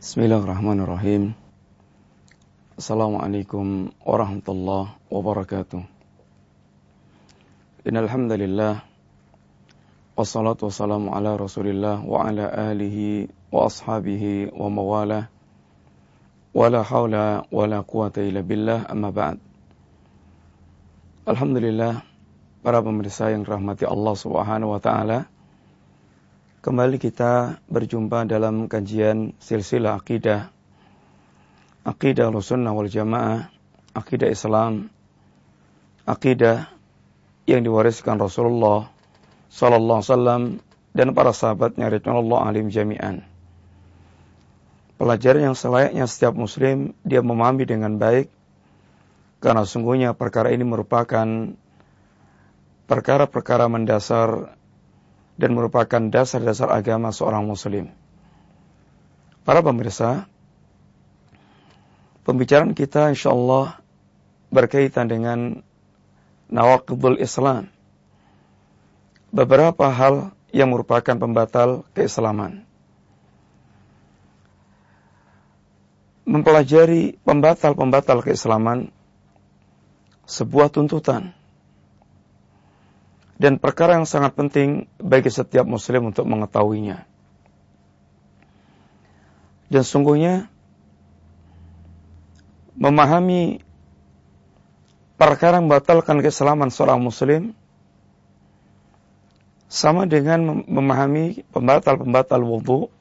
Bismillahirrahmanirrahim. Assalamualaikum warahmatullahi wabarakatuh. Innal hamdalillah wassalatu wassalamu ala Rasulillah wa ala alihi wa ashabihi wa mawalah. Wala haula wala quwata illa billah amma ba'd. Alhamdulillah para pemirsa yang rahmati Allah Subhanahu wa taala. Kembali kita berjumpa dalam kajian silsilah akidah. Akidah Sunnah wal Jamaah, akidah Islam, akidah yang diwariskan Rasulullah sallallahu alaihi dan para sahabatnya radhiyallahu alim jami'an. Pelajaran yang selayaknya setiap muslim dia memahami dengan baik karena sungguhnya perkara ini merupakan perkara-perkara mendasar dan merupakan dasar-dasar agama seorang muslim. Para pemirsa, pembicaraan kita insya Allah berkaitan dengan nawakidul Islam. Beberapa hal yang merupakan pembatal keislaman. Mempelajari pembatal-pembatal keislaman sebuah tuntutan dan perkara yang sangat penting bagi setiap muslim untuk mengetahuinya. Dan sungguhnya memahami perkara yang membatalkan keselamatan seorang muslim sama dengan memahami pembatal-pembatal wudhu,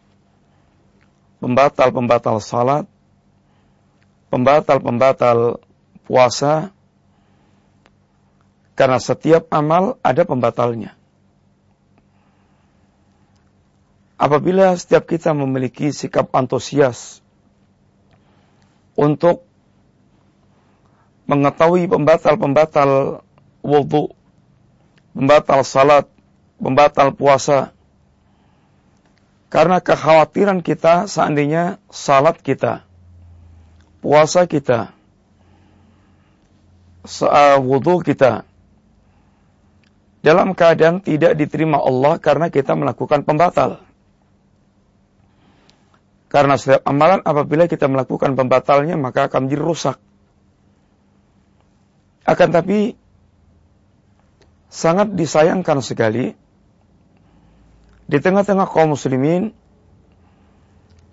pembatal-pembatal salat, pembatal-pembatal puasa, karena setiap amal ada pembatalnya. Apabila setiap kita memiliki sikap antusias untuk mengetahui pembatal-pembatal wudhu, pembatal salat, pembatal puasa, karena kekhawatiran kita seandainya salat kita, puasa kita, wudhu kita, dalam keadaan tidak diterima Allah karena kita melakukan pembatal. Karena setiap amalan apabila kita melakukan pembatalnya maka akan menjadi rusak. Akan tapi sangat disayangkan sekali di tengah-tengah kaum muslimin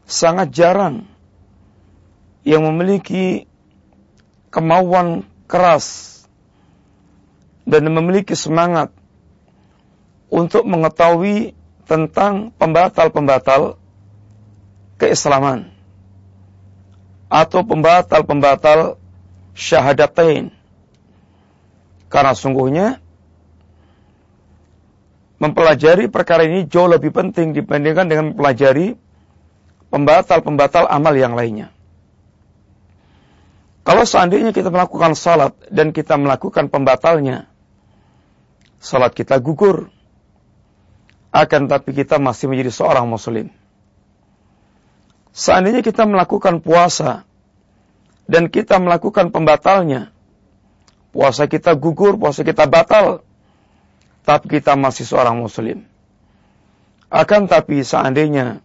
sangat jarang yang memiliki kemauan keras dan memiliki semangat untuk mengetahui tentang pembatal-pembatal keislaman atau pembatal-pembatal syahadatain. Karena sungguhnya mempelajari perkara ini jauh lebih penting dibandingkan dengan mempelajari pembatal-pembatal amal yang lainnya. Kalau seandainya kita melakukan salat dan kita melakukan pembatalnya, salat kita gugur. Akan tapi kita masih menjadi seorang muslim. Seandainya kita melakukan puasa dan kita melakukan pembatalnya, puasa kita gugur, puasa kita batal, tapi kita masih seorang muslim. Akan tapi seandainya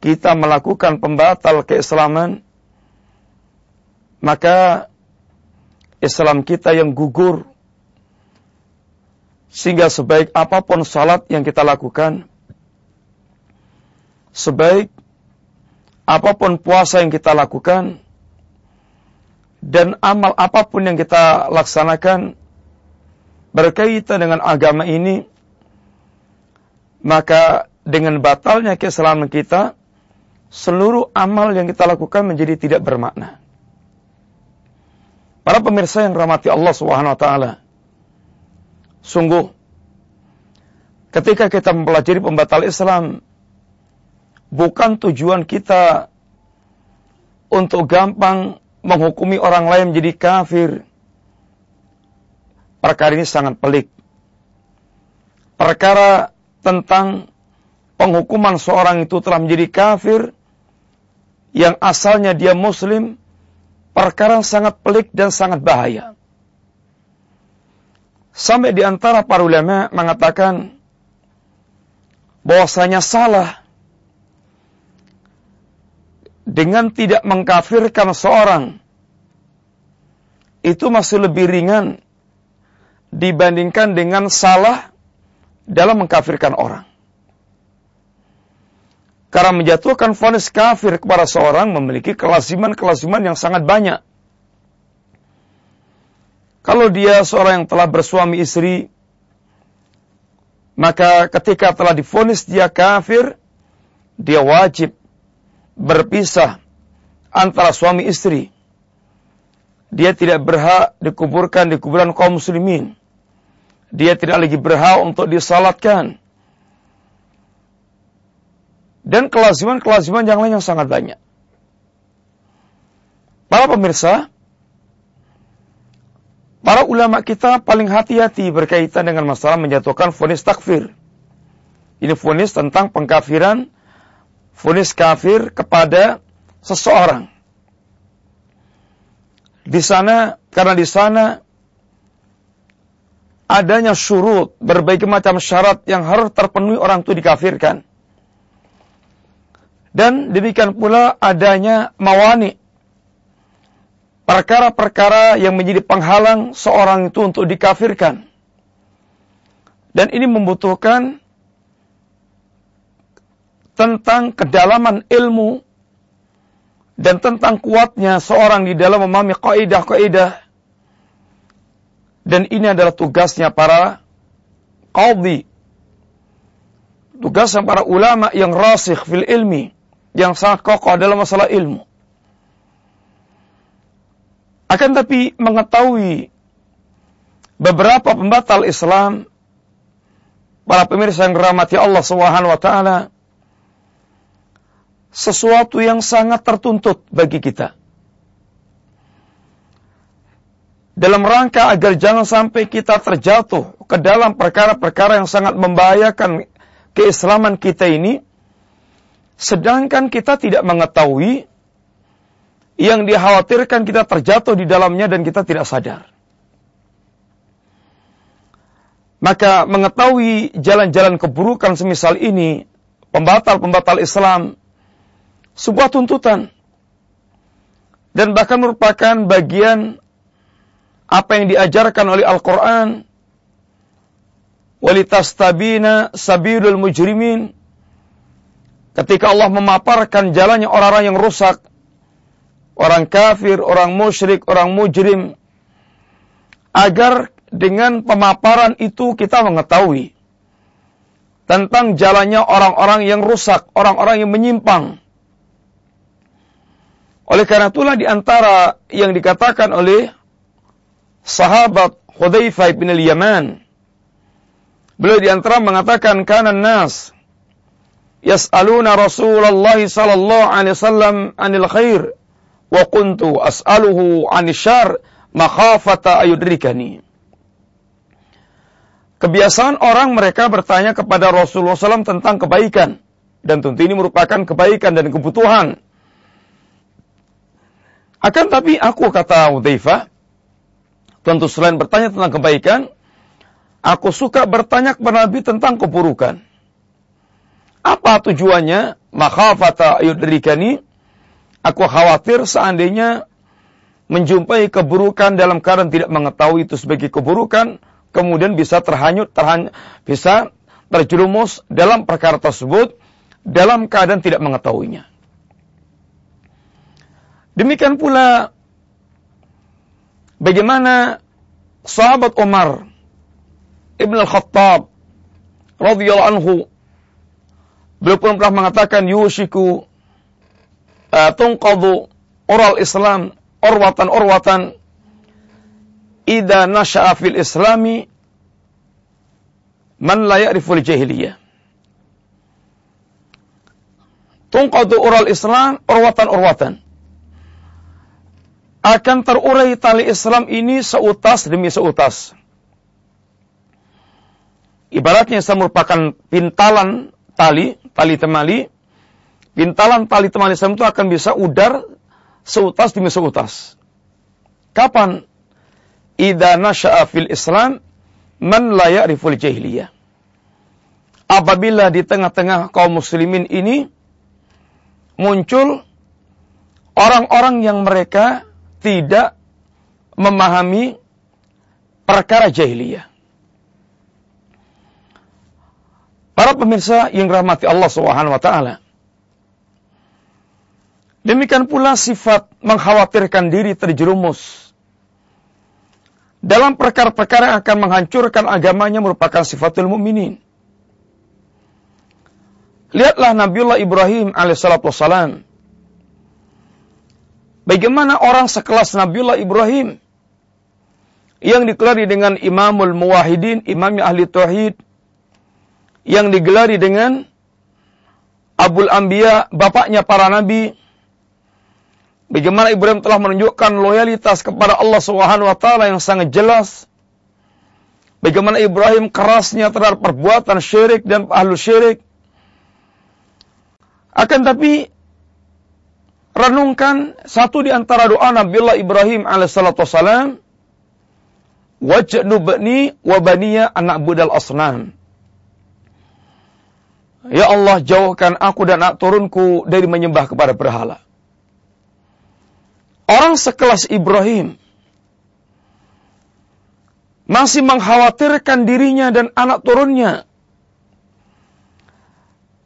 kita melakukan pembatal keislaman, maka Islam kita yang gugur sehingga sebaik apa pun salat yang kita lakukan, sebaik apa pun puasa yang kita lakukan, dan amal apa pun yang kita laksanakan berkaitan dengan agama ini, maka dengan batalnya keselamatan kita, seluruh amal yang kita lakukan menjadi tidak bermakna. Para pemirsa yang rahmati Allah Subhanahu wa taala, Sungguh, ketika kita mempelajari pembatal Islam, bukan tujuan kita untuk gampang menghukumi orang lain menjadi kafir. Perkara ini sangat pelik. Perkara tentang penghukuman seorang itu telah menjadi kafir yang asalnya dia muslim, perkara sangat pelik dan sangat bahaya. Sampai di antara para ulama mengatakan bahwasanya salah dengan tidak mengkafirkan seorang itu masih lebih ringan dibandingkan dengan salah dalam mengkafirkan orang. Karena menjatuhkan vonis kafir kepada seorang memiliki kelasiman-kelasiman yang sangat banyak. Kalau dia seorang yang telah bersuami istri, maka ketika telah difonis dia kafir, dia wajib berpisah antara suami istri. Dia tidak berhak dikuburkan di kuburan kaum muslimin. Dia tidak lagi berhak untuk disalatkan. Dan kelaziman-kelaziman yang lain yang sangat banyak. Para pemirsa, Para ulama kita paling hati-hati berkaitan dengan masalah menjatuhkan fonis takfir. Ini fonis tentang pengkafiran, fonis kafir kepada seseorang. Di sana, karena di sana adanya syurut, berbagai macam syarat yang harus terpenuhi orang itu dikafirkan. Dan demikian pula adanya mawani, perkara-perkara yang menjadi penghalang seorang itu untuk dikafirkan. Dan ini membutuhkan tentang kedalaman ilmu dan tentang kuatnya seorang di dalam memahami kaidah-kaidah. Dan ini adalah tugasnya para qadhi. Tugasnya para ulama yang rasikh fil ilmi, yang sangat kokoh dalam masalah ilmu. Akan tapi mengetahui beberapa pembatal Islam, para pemirsa yang dirahmati Allah Subhanahu wa taala, sesuatu yang sangat tertuntut bagi kita. Dalam rangka agar jangan sampai kita terjatuh ke dalam perkara-perkara yang sangat membahayakan keislaman kita ini, sedangkan kita tidak mengetahui yang dikhawatirkan kita terjatuh di dalamnya dan kita tidak sadar. Maka mengetahui jalan-jalan keburukan semisal ini, pembatal-pembatal Islam, sebuah tuntutan. Dan bahkan merupakan bagian apa yang diajarkan oleh Al-Quran. Walitastabina sabilul mujrimin. Ketika Allah memaparkan jalannya orang-orang yang rusak, orang kafir, orang musyrik, orang mujrim, agar dengan pemaparan itu kita mengetahui tentang jalannya orang-orang yang rusak, orang-orang yang menyimpang. Oleh karena itulah di antara yang dikatakan oleh sahabat Hudzaifah bin al-Yaman, beliau di antara mengatakan kana nas yas'aluna Rasulullah sallallahu alaihi wasallam anil khair wa kuntu as'aluhu 'anil syar makhafata ayudrikani. Kebiasaan orang mereka bertanya kepada Rasulullah SAW tentang kebaikan. Dan tentu ini merupakan kebaikan dan kebutuhan. Akan tapi aku kata Hudzaifah, tentu selain bertanya tentang kebaikan, aku suka bertanya kepada Nabi tentang keburukan. Apa tujuannya? Makhafata ayudrikani Aku khawatir seandainya menjumpai keburukan dalam keadaan tidak mengetahui itu sebagai keburukan, kemudian bisa terhanyut, terhany bisa terjerumus dalam perkara tersebut dalam keadaan tidak mengetahuinya. Demikian pula bagaimana sahabat Umar Ibn Al-Khattab radhiyallahu anhu beliau pernah mengatakan yushiku uh, tungqadu oral Islam orwatan orwatan ida nasha'a fil islami man la ya'riful jahiliyah. Tungqadu oral Islam orwatan orwatan akan terurai tali Islam ini seutas demi seutas. Ibaratnya saya merupakan pintalan tali, tali temali, Pintalan tali teman Islam itu akan bisa udar seutas demi seutas. Kapan? Ida nasya'a fil Islam man la ya'riful jahiliyah. Apabila di tengah-tengah kaum muslimin ini muncul orang-orang yang mereka tidak memahami perkara jahiliyah. Para pemirsa yang rahmati Allah Subhanahu wa taala. Demikian pula sifat mengkhawatirkan diri terjerumus dalam perkara-perkara yang akan menghancurkan agamanya merupakan sifatul mukminin. Lihatlah Nabiullah Ibrahim alaihissalam. Bagaimana orang sekelas Nabiullah Ibrahim yang dikelari dengan Imamul Muwahidin, Imam Ahli Tauhid, yang digelari dengan Abul Anbiya, bapaknya para nabi. Bagaimana Ibrahim telah menunjukkan loyalitas kepada Allah Subhanahu wa taala yang sangat jelas. Bagaimana Ibrahim kerasnya terhadap perbuatan syirik dan ahlu syirik. Akan tapi renungkan satu di antara doa Nabiullah Ibrahim alaihissalatu wassalam. Wajnubni wa baniya anak budal asnam. Ya Allah jauhkan aku dan anak turunku dari menyembah kepada berhala. Orang sekelas Ibrahim masih mengkhawatirkan dirinya dan anak turunnya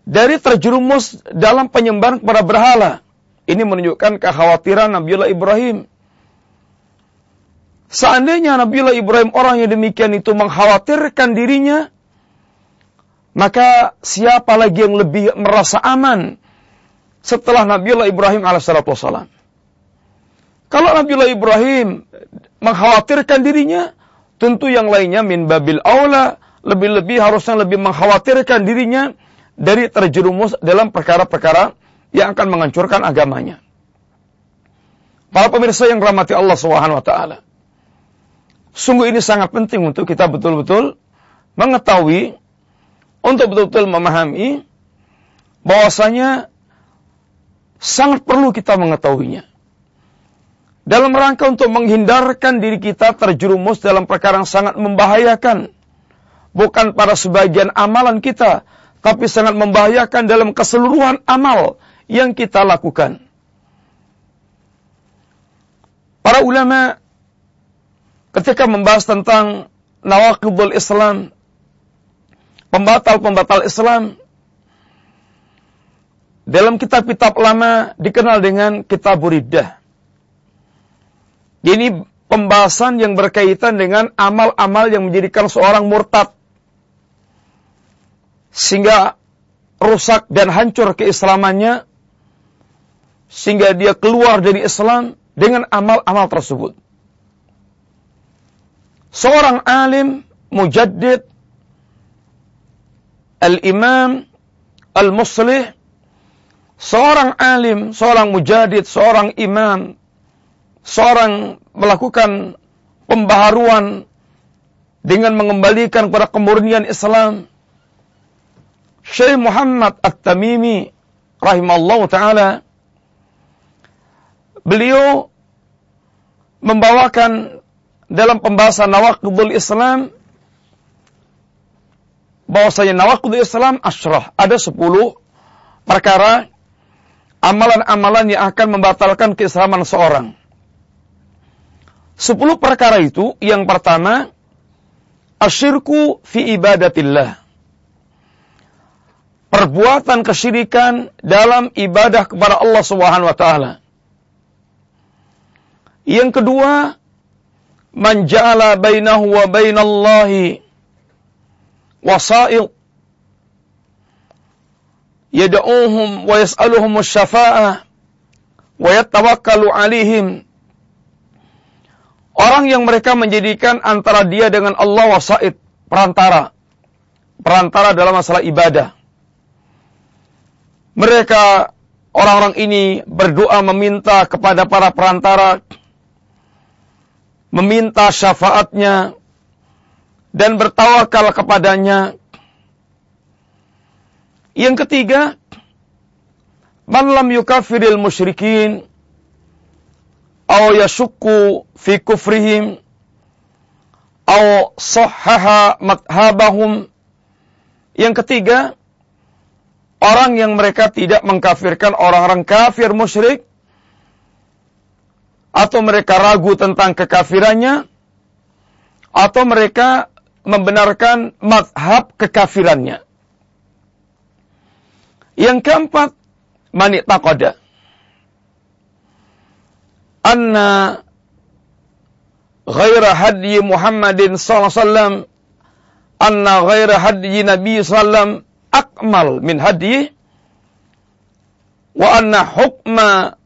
dari terjerumus dalam penyembahan kepada berhala. Ini menunjukkan kekhawatiran Nabiullah Ibrahim. Seandainya Nabiullah Ibrahim orang yang demikian itu mengkhawatirkan dirinya, maka siapa lagi yang lebih merasa aman setelah Nabiullah Ibrahim alaihissalam? Kalau Nabiullah Ibrahim mengkhawatirkan dirinya, tentu yang lainnya min babil aula, lebih-lebih harusnya lebih mengkhawatirkan dirinya dari terjerumus dalam perkara-perkara yang akan menghancurkan agamanya. Para pemirsa yang rahmati Allah Subhanahu wa taala. Sungguh ini sangat penting untuk kita betul-betul mengetahui untuk betul-betul memahami bahwasanya sangat perlu kita mengetahuinya. Dalam rangka untuk menghindarkan diri kita terjerumus dalam perkara yang sangat membahayakan. Bukan pada sebagian amalan kita, tapi sangat membahayakan dalam keseluruhan amal yang kita lakukan. Para ulama ketika membahas tentang nawakidul Islam, pembatal-pembatal Islam dalam kitab-kitab lama dikenal dengan kitab Ini pembahasan yang berkaitan dengan amal-amal yang menjadikan seorang murtad. Sehingga rusak dan hancur keislamannya. Sehingga dia keluar dari Islam dengan amal-amal tersebut. Seorang alim, mujaddid, al-imam al-muslih seorang alim, seorang mujadid, seorang imam, seorang melakukan pembaharuan dengan mengembalikan kepada kemurnian Islam. Syekh Muhammad At-Tamimi rahimallahu taala beliau membawakan dalam pembahasan Nawaqidul Islam bahwasanya nawaqidul Islam asyrah. Ada sepuluh perkara amalan-amalan yang akan membatalkan keislaman seorang. Sepuluh perkara itu, yang pertama, asyirku fi ibadatillah. Perbuatan kesyirikan dalam ibadah kepada Allah Subhanahu wa taala. Yang kedua, manja'ala bainahu wa bainallahi wasail yad'uhum wa yas'aluhum syafa'ah wa yatawakkalu alaihim orang yang mereka menjadikan antara dia dengan Allah wasaid perantara perantara dalam masalah ibadah mereka orang-orang ini berdoa meminta kepada para perantara meminta syafaatnya dan bertawakal kepadanya. Yang ketiga, man lam yukafiril musyrikin aw yashukku fi kufrihim sahhaha madhabahum. Yang ketiga, orang yang mereka tidak mengkafirkan orang-orang kafir musyrik atau mereka ragu tentang kekafirannya atau mereka membenarkan madhab kekafirannya. Yang keempat, manik takoda. Anna ghaira hadyi Muhammadin sallallahu alaihi wasallam anna ghaira hadyi Nabi sallam akmal min hadyi wa anna hukma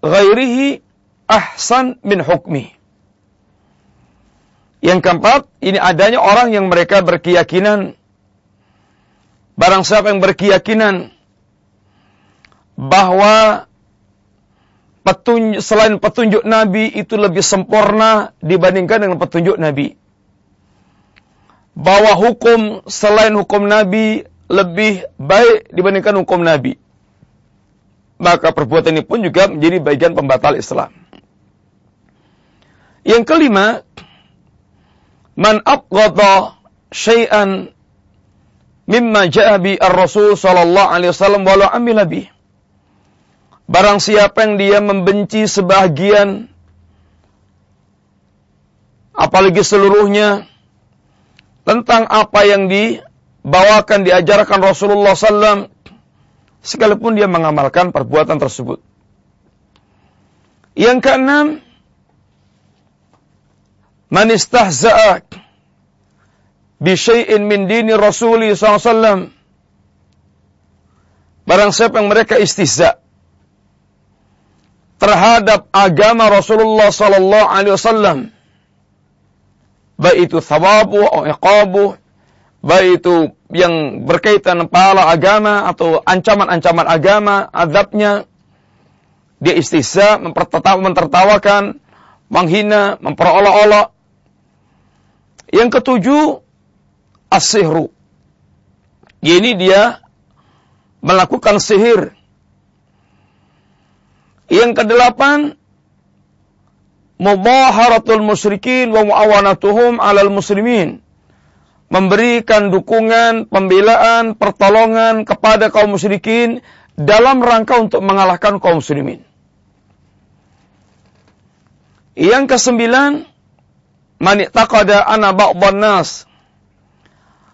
ghairihi ahsan min hukmi. Yang keempat, ini adanya orang yang mereka berkeyakinan barang siapa yang berkeyakinan bahwa petunjuk, selain petunjuk Nabi itu lebih sempurna dibandingkan dengan petunjuk Nabi. Bahwa hukum selain hukum Nabi lebih baik dibandingkan hukum Nabi. Maka perbuatan ini pun juga menjadi bagian pembatal Islam. Yang kelima, man abghadha syai'an mimma ja'a bi ar-rasul sallallahu alaihi wasallam walau amila bih. Barang siapa yang dia membenci sebahagian apalagi seluruhnya tentang apa yang dibawakan diajarkan Rasulullah SAW sekalipun dia mengamalkan perbuatan tersebut. Yang keenam, man istahza'a bi syai'in min dini Rasuli SAW barang siapa yang mereka istihza terhadap agama Rasulullah sallallahu alaihi wasallam baik itu thawabu atau iqabu baik itu yang berkaitan pahala agama atau ancaman-ancaman agama azabnya dia istihza mempertawakan menghina memperolok-olok yang ketujuh, as-sihru. Ini dia melakukan sihir. Yang kedelapan, mubaharatul musyrikin wa muawanatuhum alal muslimin. Memberikan dukungan, pembelaan, pertolongan kepada kaum musyrikin dalam rangka untuk mengalahkan kaum muslimin. Yang kesembilan, man taqada ana ba'dhan nas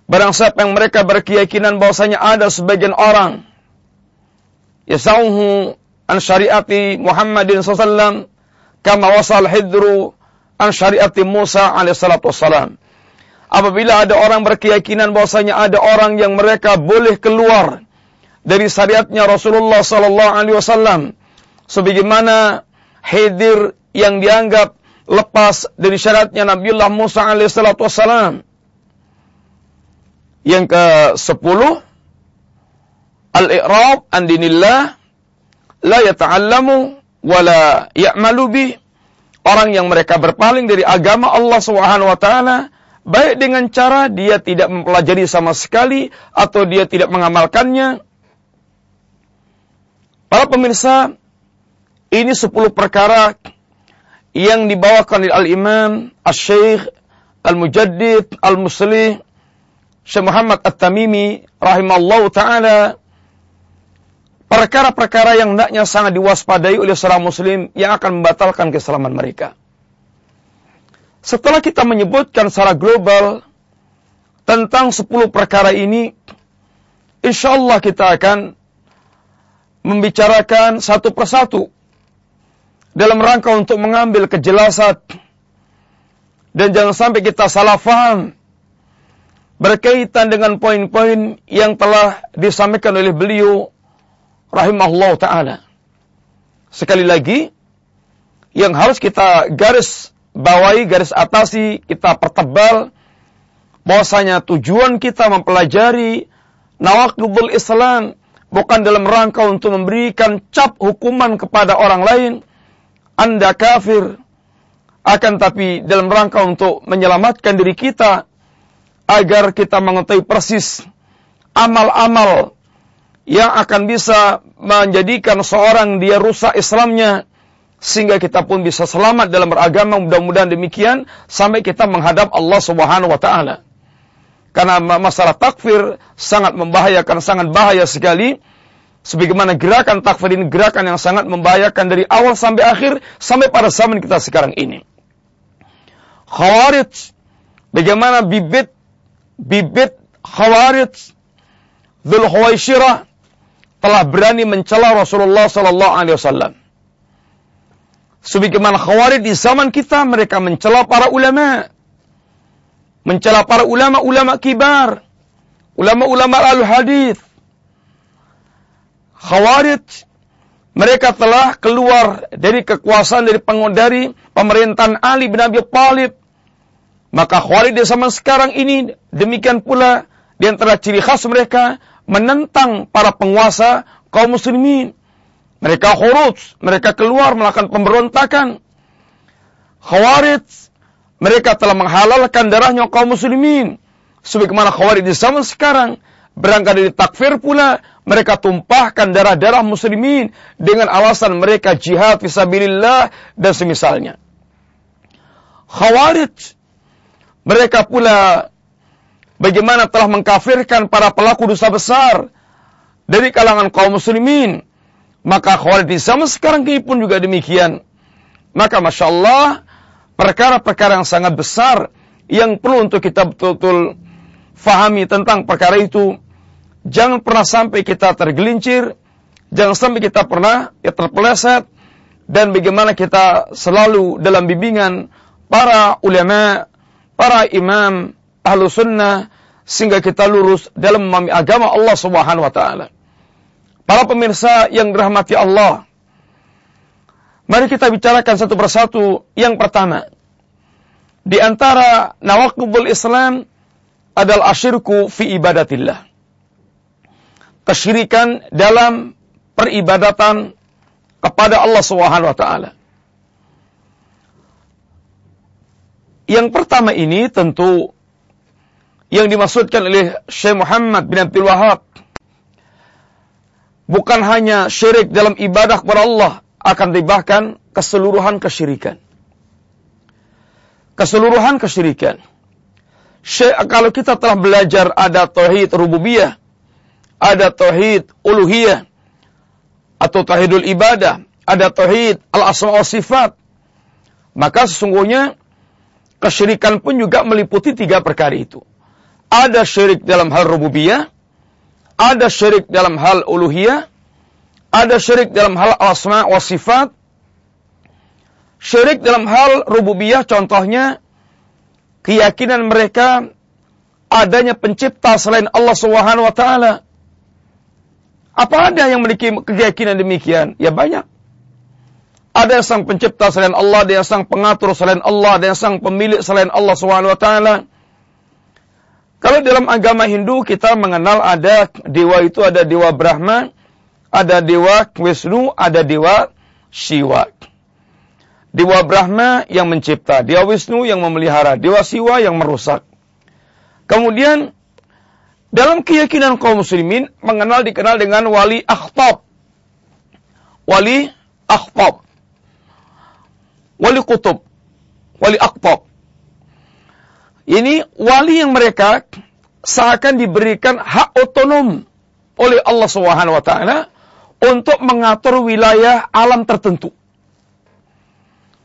Barang siapa yang mereka berkeyakinan bahwasanya ada sebagian orang yasauhu an syariati Muhammadin sallallahu kama wasal hidru an syariati Musa alaihi salatu wassalam. Apabila ada orang berkeyakinan bahwasanya ada orang yang mereka boleh keluar dari syariatnya Rasulullah sallallahu alaihi wasallam sebagaimana Hidir yang dianggap lepas dari syaratnya Nabiullah Musa alaihissalatu wassalam. Yang ke sepuluh, al-i'rab an dinillah la yata'allamu wa ya'malu bih. Orang yang mereka berpaling dari agama Allah Subhanahu wa taala baik dengan cara dia tidak mempelajari sama sekali atau dia tidak mengamalkannya. Para pemirsa, ini sepuluh perkara yang dibawakan oleh Al-Imam Al-Syeikh Al-Mujaddid Al-Muslih Syekh Muhammad At-Tamimi rahimallahu taala perkara-perkara yang hendaknya sangat diwaspadai oleh seorang muslim yang akan membatalkan keselamatan mereka. Setelah kita menyebutkan secara global tentang 10 perkara ini, insya Allah kita akan membicarakan satu persatu dalam rangka untuk mengambil kejelasan dan jangan sampai kita salah faham berkaitan dengan poin-poin yang telah disampaikan oleh beliau rahimahullah taala. Sekali lagi yang harus kita garis bawahi, garis atasi, kita pertebal bahwasanya tujuan kita mempelajari nawaqidul Islam bukan dalam rangka untuk memberikan cap hukuman kepada orang lain, anda kafir, akan tapi dalam rangka untuk menyelamatkan diri kita agar kita mengetahui persis amal-amal yang akan bisa menjadikan seorang dia rusak Islamnya sehingga kita pun bisa selamat dalam beragama mudah-mudahan demikian sampai kita menghadap Allah Subhanahu wa taala. Karena masalah takfir sangat membahayakan, sangat bahaya sekali Sebagaimana gerakan takfir ini gerakan yang sangat membahayakan dari awal sampai akhir sampai pada zaman kita sekarang ini. Khawarij bagaimana bibit bibit Khawarij Dhul Huwaisyirah telah berani mencela Rasulullah sallallahu alaihi wasallam. Sebagaimana Khawarij di zaman kita mereka mencela para ulama. Mencela para ulama-ulama kibar, ulama-ulama al-hadis, Khawarij mereka telah keluar dari kekuasaan dari dari pemerintahan Ali bin Abi Thalib. Maka Khawarij di zaman sekarang ini demikian pula di antara ciri khas mereka menentang para penguasa kaum muslimin. Mereka khuruj, mereka keluar melakukan pemberontakan. Khawarij mereka telah menghalalkan darahnya kaum muslimin. Sebagaimana Khawarij di zaman sekarang berangkat dari takfir pula mereka tumpahkan darah-darah muslimin dengan alasan mereka jihad fisabilillah dan semisalnya. Khawarij mereka pula bagaimana telah mengkafirkan para pelaku dosa besar dari kalangan kaum muslimin. Maka Khawarij di zaman sekarang ini pun juga demikian. Maka Masya Allah, perkara-perkara yang sangat besar yang perlu untuk kita betul-betul fahami tentang perkara itu Jangan pernah sampai kita tergelincir, jangan sampai kita pernah ya terpeleset, dan bagaimana kita selalu dalam bimbingan para ulama, para imam, ahlu sunnah, sehingga kita lurus dalam memahami agama Allah Subhanahu wa taala. Para pemirsa yang dirahmati Allah, mari kita bicarakan satu persatu. Yang pertama, di antara nawakubul Islam adalah asyirku fi ibadatillah kesyirikan dalam peribadatan kepada Allah Subhanahu wa taala. Yang pertama ini tentu yang dimaksudkan oleh Syekh Muhammad bin Abdul Wahab bukan hanya syirik dalam ibadah kepada Allah akan dibahkan keseluruhan kesyirikan. Keseluruhan kesyirikan. Syekh, kalau kita telah belajar ada tauhid rububiyah, ada tauhid uluhiyah atau tauhidul ibadah, ada tauhid al-asma wa sifat. Maka sesungguhnya kesyirikan pun juga meliputi tiga perkara itu. Ada syirik dalam hal rububiyah, ada syirik dalam hal uluhiyah, ada syirik dalam hal asma wa sifat. Syirik dalam hal rububiyah contohnya keyakinan mereka adanya pencipta selain Allah Subhanahu wa taala. Apa ada yang memiliki keyakinan demikian? Ya banyak. Ada yang sang pencipta selain Allah, ada yang sang pengatur selain Allah, ada yang sang pemilik selain Allah SWT. Kalau dalam agama Hindu kita mengenal ada dewa itu ada dewa Brahma, ada dewa Wisnu, ada dewa Shiva. Dewa Brahma yang mencipta, dewa Wisnu yang memelihara, dewa Siwa yang merusak. Kemudian dalam keyakinan kaum muslimin mengenal dikenal dengan wali akhtab. Wali akhtab. Wali kutub. Wali akhtab. Ini wali yang mereka seakan diberikan hak otonom oleh Allah Subhanahu wa taala untuk mengatur wilayah alam tertentu.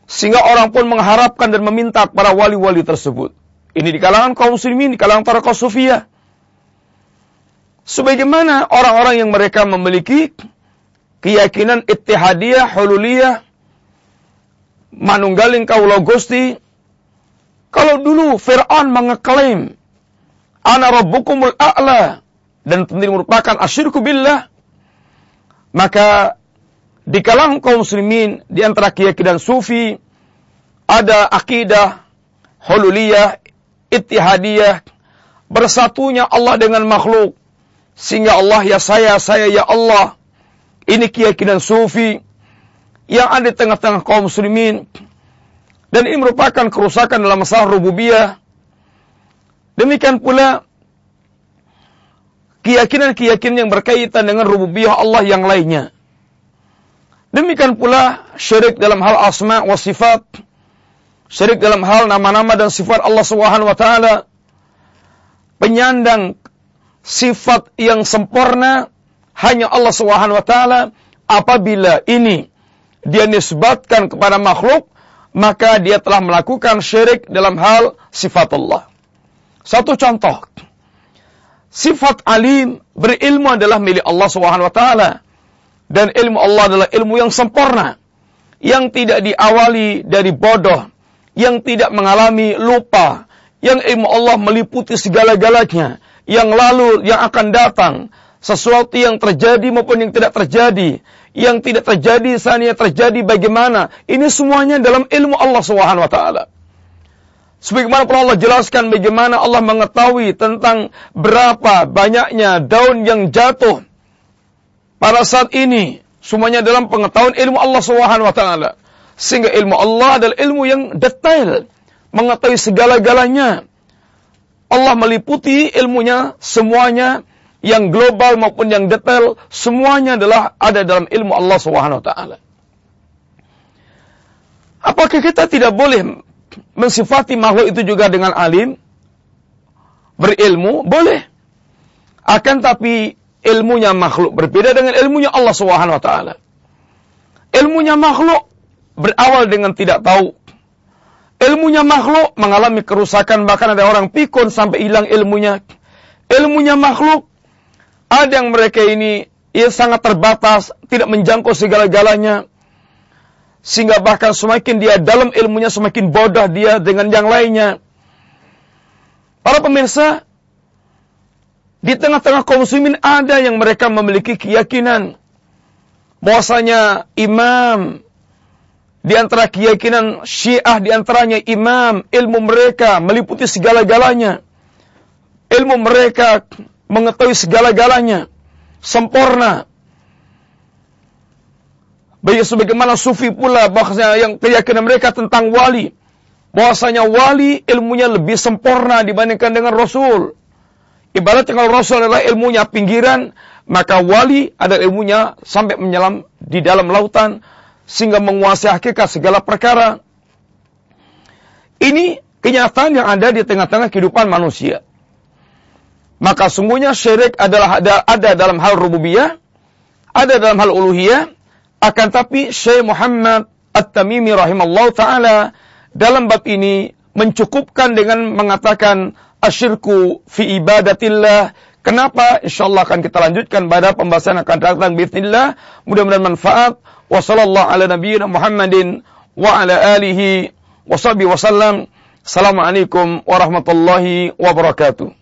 Sehingga orang pun mengharapkan dan meminta para wali-wali tersebut. Ini di kalangan kaum muslimin, di kalangan para kaum sufiyah. Sebagaimana orang-orang yang mereka memiliki keyakinan ittihadiyah, hululiyah, manunggaling kaulo gusti. Kalau dulu Fir'aun mengeklaim, Ana rabbukumul a'la, dan tentu merupakan asyirku billah, maka di kalangan kaum muslimin, di antara keyakinan sufi, ada akidah, hululiyah, ittihadiyah, bersatunya Allah dengan makhluk, sehingga Allah ya saya, saya ya Allah. Ini keyakinan sufi yang ada di tengah-tengah kaum muslimin. Dan ini merupakan kerusakan dalam masalah rububiyah. Demikian pula keyakinan-keyakinan yang berkaitan dengan rububiyah Allah yang lainnya. Demikian pula syirik dalam hal asma wa sifat. Syirik dalam hal nama-nama dan sifat Allah Subhanahu wa taala. Penyandang sifat yang sempurna hanya Allah Subhanahu wa taala apabila ini dia nisbatkan kepada makhluk maka dia telah melakukan syirik dalam hal sifat Allah. Satu contoh. Sifat alim berilmu adalah milik Allah Subhanahu wa taala. Dan ilmu Allah adalah ilmu yang sempurna. Yang tidak diawali dari bodoh, yang tidak mengalami lupa, yang ilmu Allah meliputi segala-galanya, yang lalu, yang akan datang, sesuatu yang terjadi maupun yang tidak terjadi, yang tidak terjadi saatnya terjadi bagaimana. Ini semuanya dalam ilmu Allah Subhanahu wa taala. Sebagaimana pun Allah jelaskan bagaimana Allah mengetahui tentang berapa banyaknya daun yang jatuh pada saat ini. Semuanya dalam pengetahuan ilmu Allah Subhanahu wa taala. Sehingga ilmu Allah adalah ilmu yang detail, mengetahui segala-galanya. Allah meliputi ilmunya semuanya yang global maupun yang detail semuanya adalah ada dalam ilmu Allah Subhanahu wa taala. Apakah kita tidak boleh mensifati makhluk itu juga dengan alim? Berilmu? Boleh. Akan tapi ilmunya makhluk berbeda dengan ilmunya Allah Subhanahu wa taala. Ilmunya makhluk berawal dengan tidak tahu. Ilmunya makhluk mengalami kerusakan bahkan ada orang pikun sampai hilang ilmunya. Ilmunya makhluk ada yang mereka ini ia sangat terbatas, tidak menjangkau segala-galanya. Sehingga bahkan semakin dia dalam ilmunya, semakin bodoh dia dengan yang lainnya. Para pemirsa, di tengah-tengah muslimin ada yang mereka memiliki keyakinan bahwasanya imam di antara keyakinan Syiah di antaranya imam ilmu mereka meliputi segala-galanya. Ilmu mereka mengetahui segala-galanya, sempurna. Baik sebagaimana sufi pula bahasanya yang keyakinan mereka tentang wali. Bahwasanya wali ilmunya lebih sempurna dibandingkan dengan Rasul. Ibaratnya kalau Rasul adalah ilmunya pinggiran, maka wali ada ilmunya sampai menyelam di dalam lautan sehingga menguasai hakikat segala perkara. Ini kenyataan yang ada di tengah-tengah kehidupan manusia. Maka sungguhnya syirik adalah ada, ada dalam hal rububiyah, ada dalam hal uluhiyah, akan tapi Syekh Muhammad At-Tamimi rahimallahu taala dalam bab ini mencukupkan dengan mengatakan asyirku fi ibadatillah. Kenapa? Insyaallah akan kita lanjutkan pada pembahasan akan datang bismillah. Mudah-mudahan manfaat. Wa sallallahu ala nabiyyina Muhammadin wa ala alihi wa sahbihi wasallam. Assalamualaikum warahmatullahi wabarakatuh.